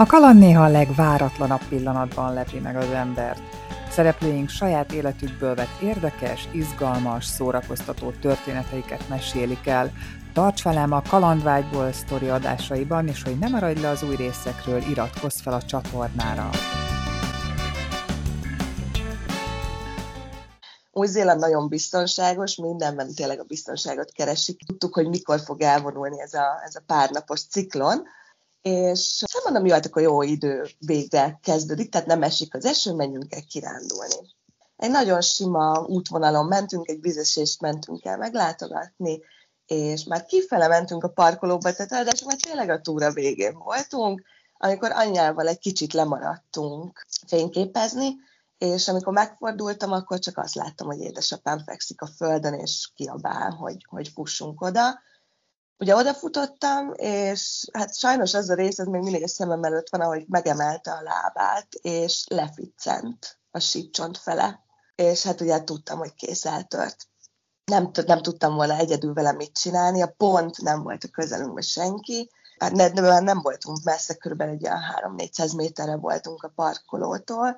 A kaland néha a legváratlanabb pillanatban lepi meg az embert. Szereplőink saját életükből vett érdekes, izgalmas, szórakoztató történeteiket mesélik el. Tarts velem a Kalandvágyból sztori adásaiban, és hogy ne maradj le az új részekről, iratkozz fel a csatornára. Új-Zéland nagyon biztonságos, mindenben tényleg a biztonságot keresik. Tudtuk, hogy mikor fog elvonulni ez a, ez a párnapos ciklon, és nem mondom, jó, hát akkor jó idő végre kezdődik, tehát nem esik az eső, menjünk el kirándulni. Egy nagyon sima útvonalon mentünk, egy vizesést mentünk el meglátogatni, és már kifele mentünk a parkolóba, tehát ráadásul már tényleg a túra végén voltunk, amikor anyjával egy kicsit lemaradtunk fényképezni, és amikor megfordultam, akkor csak azt láttam, hogy édesapám fekszik a földön, és kiabál, hogy, hogy fussunk oda. Ugye odafutottam, és hát sajnos az a rész, ez még mindig a szemem előtt van, ahogy megemelte a lábát, és leficcent a sípcsont fele. És hát ugye tudtam, hogy kész eltört. Nem, nem tudtam volna egyedül vele mit csinálni, a pont nem volt a közelünkben senki, hát ne, nem, nem voltunk messze, körülbelül egy 3-400 méterre voltunk a parkolótól,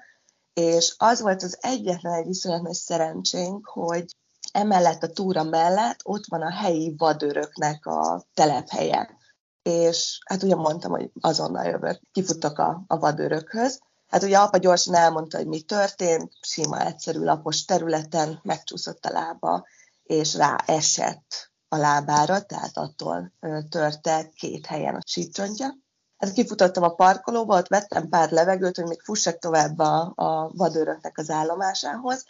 és az volt az egyetlen egy viszonylag nagy szerencsénk, hogy emellett a túra mellett ott van a helyi vadőröknek a telephelye. És hát ugye mondtam, hogy azonnal jövök, kifuttak a, a vadőrökhöz. Hát ugye apa gyorsan elmondta, hogy mi történt, sima, egyszerű, lapos területen megcsúszott a lába, és rá esett a lábára, tehát attól törte két helyen a sícsontja. Hát kifutottam a parkolóba, ott vettem pár levegőt, hogy még fussak tovább a, a vadőröknek az állomásához,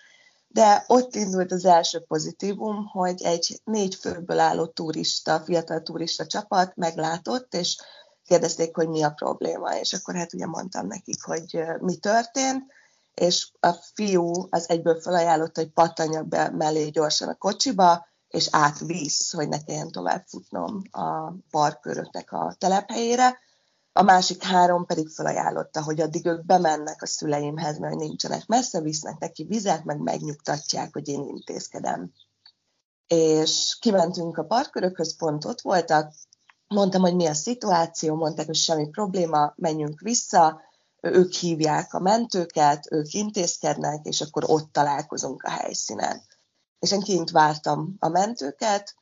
de ott indult az első pozitívum, hogy egy négy főből álló turista, fiatal turista csapat meglátott, és kérdezték, hogy mi a probléma, és akkor hát ugye mondtam nekik, hogy mi történt, és a fiú az egyből felajánlotta, hogy pattanjak be mellé gyorsan a kocsiba, és átvisz, hogy ne kelljen tovább futnom a parköröknek a telephelyére, a másik három pedig felajánlotta, hogy addig ők bemennek a szüleimhez, mert nincsenek messze, visznek neki vizet, meg megnyugtatják, hogy én intézkedem. És kimentünk a parkörökhöz, pont ott voltak, mondtam, hogy mi a szituáció, mondták, hogy semmi probléma, menjünk vissza, ők hívják a mentőket, ők intézkednek, és akkor ott találkozunk a helyszínen. És én kint vártam a mentőket,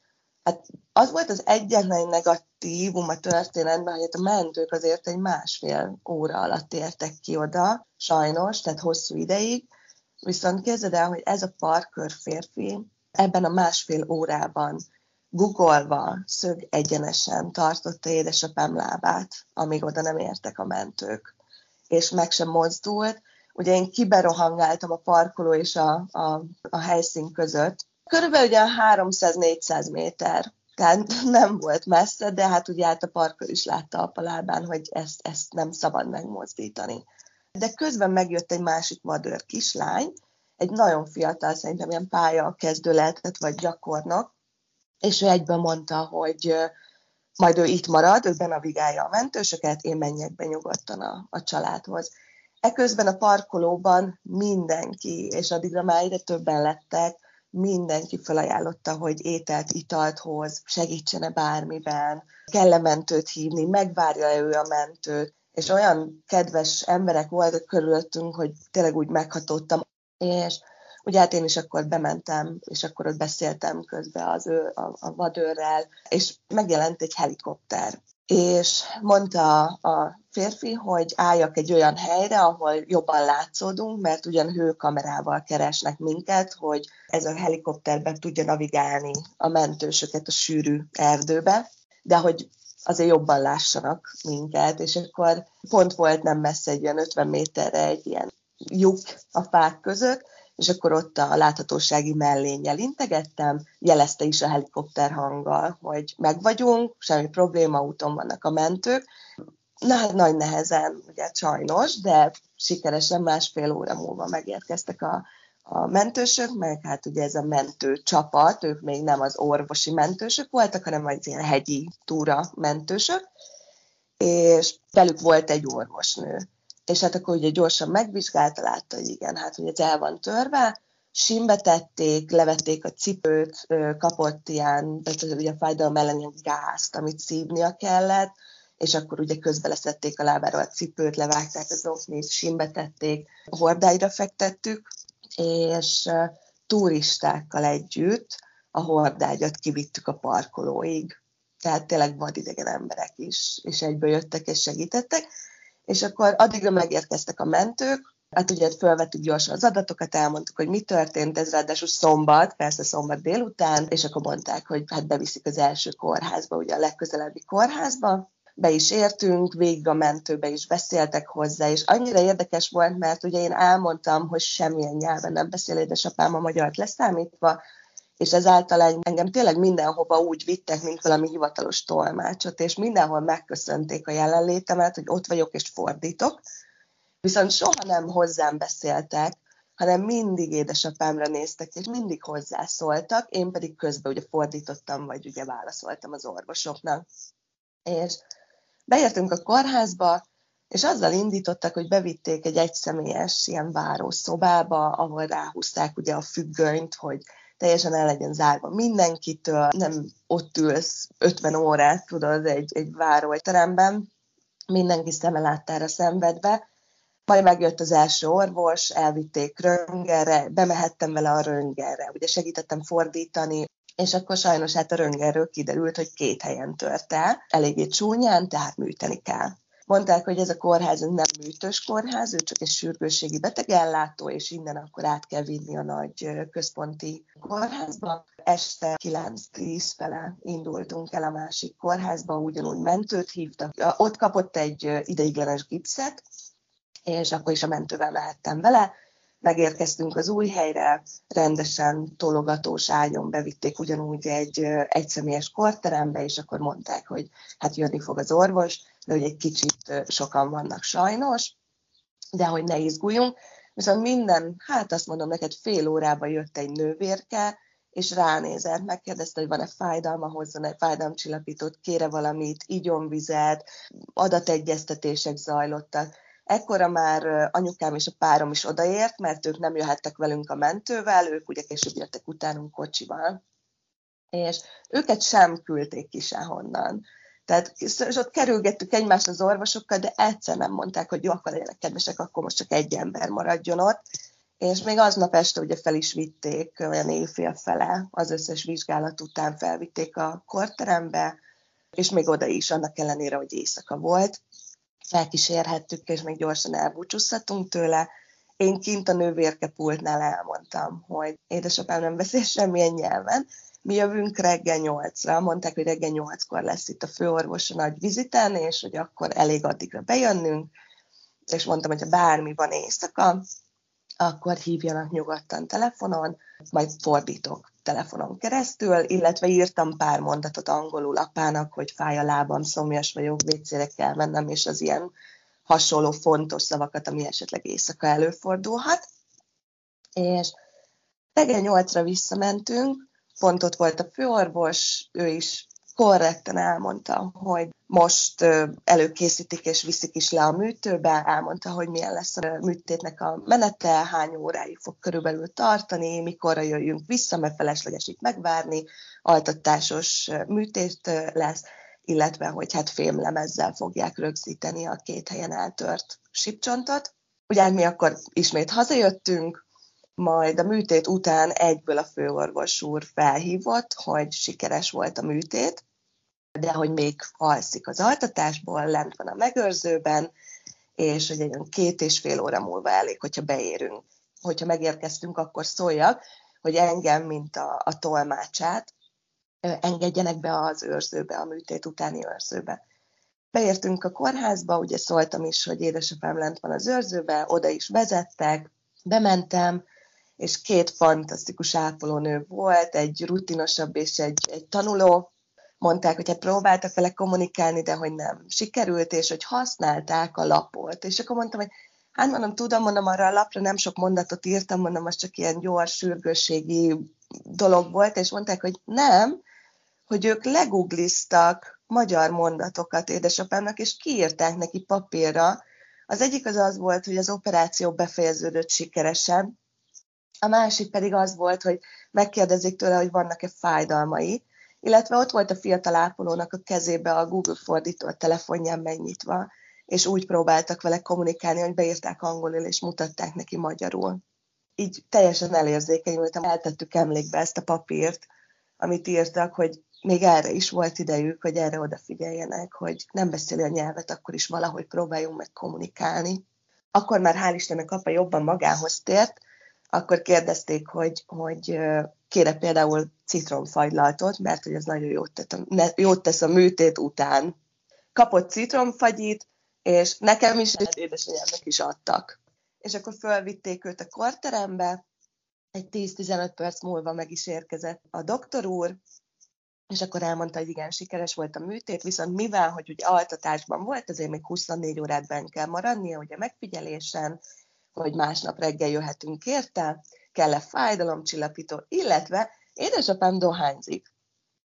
Hát az volt az egyetlen negatívum a történetben, hogy hát a mentők azért egy másfél óra alatt értek ki oda, sajnos, tehát hosszú ideig. Viszont képzeld el, hogy ez a parkör férfi ebben a másfél órában guggolva, szög egyenesen tartotta édesapám lábát, amíg oda nem értek a mentők. És meg sem mozdult. Ugye én kiberohangáltam a parkoló és a, a, a helyszín között, Körülbelül ugye 300-400 méter, tehát nem volt messze, de hát ugye át a parkör is látta a palábán, hogy ezt, ezt nem szabad megmozdítani. De közben megjött egy másik madőr kislány, egy nagyon fiatal, szerintem ilyen pálya kezdő lehetett, vagy gyakornok, és ő egyben mondta, hogy majd ő itt marad, ő benavigálja a mentősöket, én menjek be nyugodtan a, a családhoz. Eközben a parkolóban mindenki, és addigra már ide többen lettek, mindenki felajánlotta, hogy ételt, italt hoz, segítsene bármiben, kell-e mentőt hívni, megvárja-e ő a mentőt, és olyan kedves emberek voltak körülöttünk, hogy tényleg úgy meghatódtam, és ugye hát én is akkor bementem, és akkor ott beszéltem közben az ő, a, a vadőrrel, és megjelent egy helikopter. És mondta a férfi, hogy álljak egy olyan helyre, ahol jobban látszódunk, mert ugyan hőkamerával keresnek minket, hogy ez a helikopterben tudja navigálni a mentősöket a sűrű erdőbe, de hogy azért jobban lássanak minket, és akkor pont volt nem messze egy olyan 50 méterre egy ilyen lyuk a fák között, és akkor ott a láthatósági mellényel integettem, jelezte is a helikopter hanggal, hogy meg vagyunk, semmi probléma, úton vannak a mentők. Na hát nagy nehezen, ugye sajnos, de sikeresen másfél óra múlva megérkeztek a, a mentősök, meg hát ugye ez a mentő csapat, ők még nem az orvosi mentősök voltak, hanem az ilyen hegyi túra mentősök, és velük volt egy orvosnő. És hát akkor ugye gyorsan megvizsgálta, látta, hogy igen, hát hogy ez el van törve, simbe tették, levették a cipőt, kapott ilyen, tehát ugye a fájdalom ellen ilyen gázt, amit szívnia kellett, és akkor ugye közbe leszették a lábára a cipőt, levágták az oknét, simbe tették, hordáira fektettük, és turistákkal együtt a hordágyat kivittük a parkolóig. Tehát tényleg vadidegen emberek is, és egyből jöttek és segítettek. És akkor addigra megérkeztek a mentők, Hát ugye felvettük gyorsan az adatokat, elmondtuk, hogy mi történt, ez ráadásul szombat, persze szombat délután, és akkor mondták, hogy hát beviszik az első kórházba, ugye a legközelebbi kórházba, be is értünk, végig a mentőbe is beszéltek hozzá, és annyira érdekes volt, mert ugye én elmondtam, hogy semmilyen nyelven nem beszél édesapám a magyart leszámítva, és ezáltal engem tényleg mindenhova úgy vittek, mint valami hivatalos tolmácsot, és mindenhol megköszönték a jelenlétemet, hogy ott vagyok és fordítok, viszont soha nem hozzám beszéltek, hanem mindig édesapámra néztek, és mindig hozzászóltak, én pedig közben ugye fordítottam, vagy ugye válaszoltam az orvosoknak. És beértünk a kórházba, és azzal indítottak, hogy bevitték egy egyszemélyes ilyen várószobába, ahol ráhúzták ugye a függönyt, hogy teljesen el legyen zárva mindenkitől, nem ott ülsz 50 órát, tudod, egy, egy váróteremben, mindenki szeme láttára szenvedve, majd megjött az első orvos, elvitték röngerre, bemehettem vele a röngerre, ugye segítettem fordítani, és akkor sajnos hát a röngerről kiderült, hogy két helyen tört el, eléggé csúnyán, tehát műteni kell. Mondták, hogy ez a kórház nem műtős kórház, ő csak egy sürgősségi betegellátó, és innen akkor át kell vinni a nagy központi kórházba. Este 9-10 fele indultunk el a másik kórházba, ugyanúgy mentőt hívtak. Ott kapott egy ideiglenes gipszet, és akkor is a mentővel mehettem vele. Megérkeztünk az új helyre, rendesen tologatós ágyon bevitték ugyanúgy egy egyszemélyes korterembe, és akkor mondták, hogy hát jönni fog az orvos, de hogy egy kicsit sokan vannak sajnos, de hogy ne izguljunk. Viszont minden, hát azt mondom neked, fél órába jött egy nővérke, és ránézett, megkérdezte, hogy van-e fájdalma, hozzon egy fájdalomcsillapítót, kére valamit, igyon vizet, adategyeztetések zajlottak Ekkora már anyukám és a párom is odaért, mert ők nem jöhettek velünk a mentővel, ők ugye később jöttek utánunk kocsival. És őket sem küldték ki sehonnan. Tehát és ott kerülgettük egymást az orvosokkal, de egyszer nem mondták, hogy jó, akkor legyenek kedvesek, akkor most csak egy ember maradjon ott. És még aznap este ugye fel is vitték, olyan éjfél fele, az összes vizsgálat után felvitték a korterembe, és még oda is, annak ellenére, hogy éjszaka volt felkísérhettük, és még gyorsan elbúcsúzhatunk tőle. Én kint a nővérkepultnál elmondtam, hogy édesapám nem beszél semmilyen nyelven, mi jövünk reggel nyolcra, mondták, hogy reggel nyolckor lesz itt a főorvos a nagy viziten, és hogy akkor elég addigra bejönnünk, és mondtam, hogy ha bármi van éjszaka, akkor hívjanak nyugodtan telefonon, majd fordítok telefonon keresztül, illetve írtam pár mondatot angolul apának, hogy fáj a lábam, szomjas vagyok, vécére kell mennem, és az ilyen hasonló fontos szavakat, ami esetleg éjszaka előfordulhat. És reggel nyolcra visszamentünk, pont ott volt a főorvos, ő is korrekten elmondta, hogy most előkészítik és viszik is le a műtőbe, elmondta, hogy milyen lesz a műtétnek a menete, hány óráig fog körülbelül tartani, mikorra jöjjünk vissza, mert felesleges itt megvárni, altatásos műtét lesz, illetve hogy hát fémlemezzel fogják rögzíteni a két helyen eltört sipcsontot. Ugye mi akkor ismét hazajöttünk, majd a műtét után egyből a főorvos úr felhívott, hogy sikeres volt a műtét, de hogy még alszik az altatásból, lent van a megőrzőben, és hogy egy két és fél óra múlva elég, hogyha beérünk. Hogyha megérkeztünk, akkor szóljak, hogy engem, mint a, a tolmácsát, engedjenek be az őrzőbe, a műtét utáni őrzőbe. Beértünk a kórházba, ugye szóltam is, hogy édesapám lent van az őrzőbe, oda is vezettek, bementem, és két fantasztikus ápolónő volt, egy rutinosabb és egy, egy tanuló, mondták, hogy hát próbáltak vele kommunikálni, de hogy nem sikerült, és hogy használták a lapot. És akkor mondtam, hogy hát mondom, tudom, mondom, arra a lapra nem sok mondatot írtam, mondom, az csak ilyen gyors, sürgősségi dolog volt, és mondták, hogy nem, hogy ők legugliztak magyar mondatokat édesapámnak, és kiírták neki papírra. Az egyik az az volt, hogy az operáció befejeződött sikeresen, a másik pedig az volt, hogy megkérdezik tőle, hogy vannak-e fájdalmai, illetve ott volt a fiatal ápolónak a kezébe a Google fordító a telefonján megnyitva, és úgy próbáltak vele kommunikálni, hogy beírták angolul, és mutatták neki magyarul. Így teljesen elérzékenyültem, eltettük emlékbe ezt a papírt, amit írtak, hogy még erre is volt idejük, hogy erre odafigyeljenek, hogy nem beszéli a nyelvet, akkor is valahogy próbáljunk meg kommunikálni. Akkor már hál' Istennek apa jobban magához tért, akkor kérdezték, hogy, hogy kére például citromfagylaltot, mert hogy ez nagyon jót, tett a, jót tesz a műtét után. Kapott citromfagyit, és nekem is, és édesanyámnak is adtak. És akkor fölvitték őt a korterembe, egy 10-15 perc múlva meg is érkezett a doktor úr, és akkor elmondta, hogy igen, sikeres volt a műtét, viszont mivel, hogy ugye altatásban volt, azért még 24 órát benn kell maradnia, ugye megfigyelésen, hogy másnap reggel jöhetünk érte, kell-e fájdalomcsillapító, illetve édesapám dohányzik.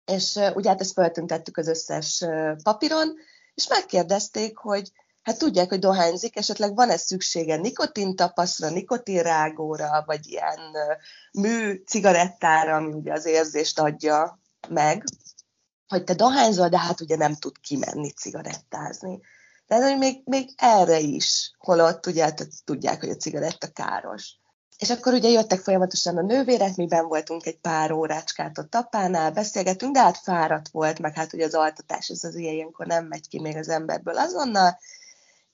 És ugye hát ezt feltüntettük az összes papíron, és megkérdezték, hogy hát tudják, hogy dohányzik, esetleg van-e szüksége nikotintapaszra, nikotinrágóra, vagy ilyen mű cigarettára, ami ugye az érzést adja meg, hogy te dohányzol, de hát ugye nem tud kimenni cigarettázni. Tehát, hogy még, még erre is, holott ugye hát tudják, hogy a cigaretta káros. És akkor ugye jöttek folyamatosan a nővérek, mi ben voltunk egy pár órácskát a tapánál, beszélgetünk, de hát fáradt volt, meg hát ugye az altatás, ez az ilyenkor nem megy ki még az emberből azonnal,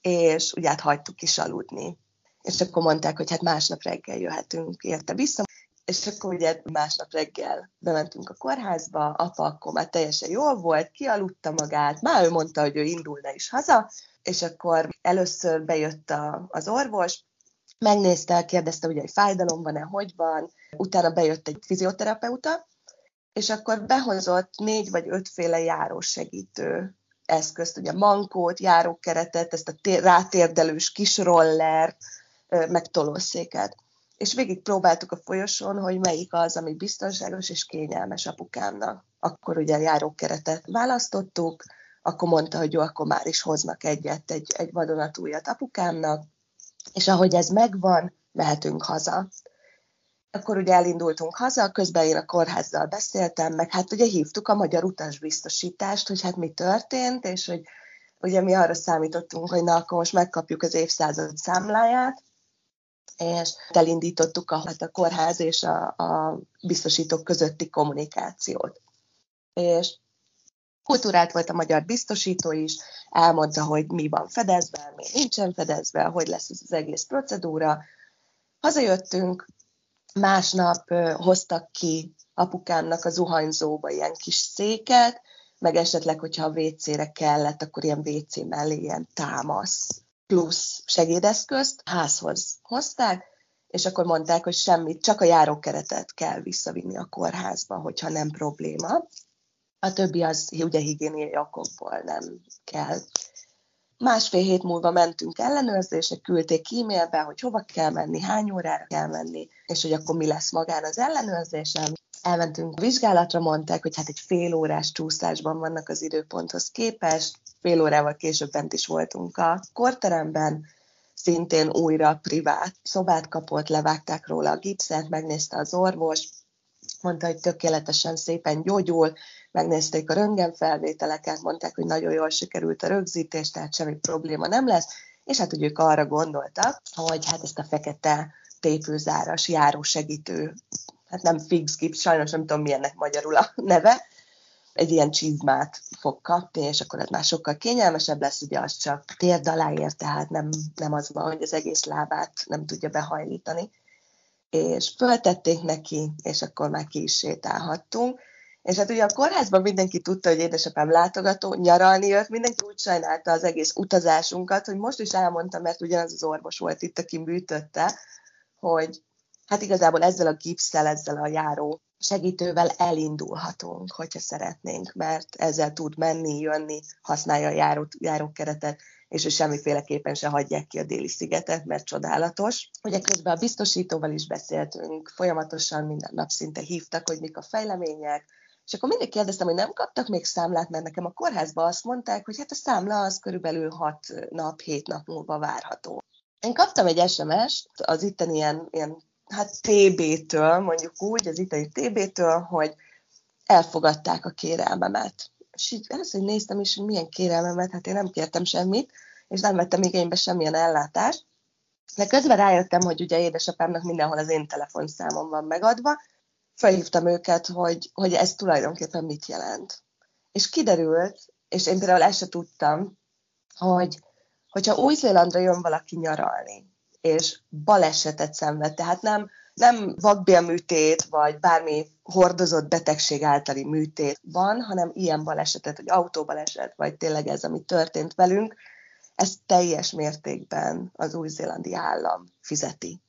és ugye hát hagytuk is aludni. És akkor mondták, hogy hát másnap reggel jöhetünk érte vissza, és akkor ugye másnap reggel bementünk a kórházba, apa akkor már teljesen jól volt, kialudta magát, már ő mondta, hogy ő indulna is haza, és akkor először bejött a, az orvos, megnézte, kérdezte, ugye, hogy fájdalom van-e, hogy van, utána bejött egy fizioterapeuta, és akkor behozott négy vagy ötféle járósegítő eszközt, ugye mankót, járókeretet, ezt a rátérdelős kis roller, meg tolószéket. És végig próbáltuk a folyosón, hogy melyik az, ami biztonságos és kényelmes apukámnak. Akkor ugye a járókeretet választottuk, akkor mondta, hogy jó, akkor már is hoznak egyet, egy, egy vadonatújat apukámnak, és ahogy ez megvan, mehetünk haza. Akkor ugye elindultunk haza, közben én a kórházzal beszéltem, meg hát ugye hívtuk a magyar utasbiztosítást, hogy hát mi történt, és hogy ugye mi arra számítottunk, hogy na, akkor most megkapjuk az évszázad számláját, és elindítottuk a, hát a kórház és a, a biztosítók közötti kommunikációt. És kultúrált volt a magyar biztosító is, elmondta, hogy mi van fedezve, mi nincsen fedezve, hogy lesz ez az egész procedúra. Hazajöttünk, másnap hoztak ki apukámnak a zuhanyzóba ilyen kis széket, meg esetleg, hogyha a WC-re kellett, akkor ilyen WC mellé ilyen támasz plusz segédeszközt házhoz hozták, és akkor mondták, hogy semmit, csak a járókeretet kell visszavinni a kórházba, hogyha nem probléma. A többi az ugye higiéniai okokból nem kell. Másfél hét múlva mentünk ellenőrzésre, küldték e-mailbe, hogy hova kell menni, hány órára kell menni, és hogy akkor mi lesz magán az ellenőrzésem. Elmentünk vizsgálatra, mondták, hogy hát egy fél órás csúszásban vannak az időponthoz képest, fél órával később bent is voltunk a korteremben, szintén újra privát szobát kapott, levágták róla a gipszet, megnézte az orvos, mondta, hogy tökéletesen szépen gyógyul, megnézték a röntgenfelvételeket, mondták, hogy nagyon jól sikerült a rögzítés, tehát semmi probléma nem lesz, és hát hogy ők arra gondoltak, hogy hát ezt a fekete tépőzáras járósegítő, hát nem fix gips, sajnos nem tudom milyennek magyarul a neve, egy ilyen csizmát fog kapni, és akkor ez már sokkal kényelmesebb lesz, ugye az csak térd alá tehát nem, nem az van, hogy az egész lábát nem tudja behajlítani. És föltették neki, és akkor már ki is sétálhattunk. És hát ugye a kórházban mindenki tudta, hogy édesapám látogató, nyaralni jött, mindenki úgy sajnálta az egész utazásunkat, hogy most is elmondta, mert ugyanaz az orvos volt itt, aki műtötte, hogy hát igazából ezzel a gipszel, ezzel a járó segítővel elindulhatunk, hogyha szeretnénk, mert ezzel tud menni, jönni, használja a járó, járókeretet, és ő semmiféleképpen se hagyják ki a déli szigetet, mert csodálatos. Ugye közben a biztosítóval is beszéltünk, folyamatosan minden nap szinte hívtak, hogy mik a fejlemények, és akkor mindig kérdeztem, hogy nem kaptak még számlát, mert nekem a kórházban azt mondták, hogy hát a számla az körülbelül 6 nap, 7 nap múlva várható. Én kaptam egy SMS-t az itten ilyen, ilyen hát TB-től, mondjuk úgy, az itteni TB-től, hogy elfogadták a kérelmemet. És így hogy néztem is, hogy milyen kérelmemet, hát én nem kértem semmit, és nem vettem igénybe semmilyen ellátást. De közben rájöttem, hogy ugye édesapámnak mindenhol az én telefonszámom van megadva, felhívtam őket, hogy, hogy ez tulajdonképpen mit jelent. És kiderült, és én például ezt se tudtam, hogy hogyha Új-Zélandra jön valaki nyaralni, és balesetet szenved, tehát nem, nem vakbélműtét, vagy bármi hordozott betegség általi műtét van, hanem ilyen balesetet, hogy autóbaleset, vagy tényleg ez, ami történt velünk, ezt teljes mértékben az új-zélandi állam fizeti.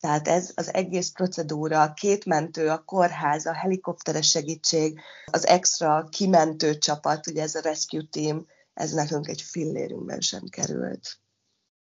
Tehát ez az egész procedúra, a két mentő, a kórház, a helikopteres segítség, az extra kimentő csapat, ugye ez a rescue team, ez nekünk egy fillérünkben sem került.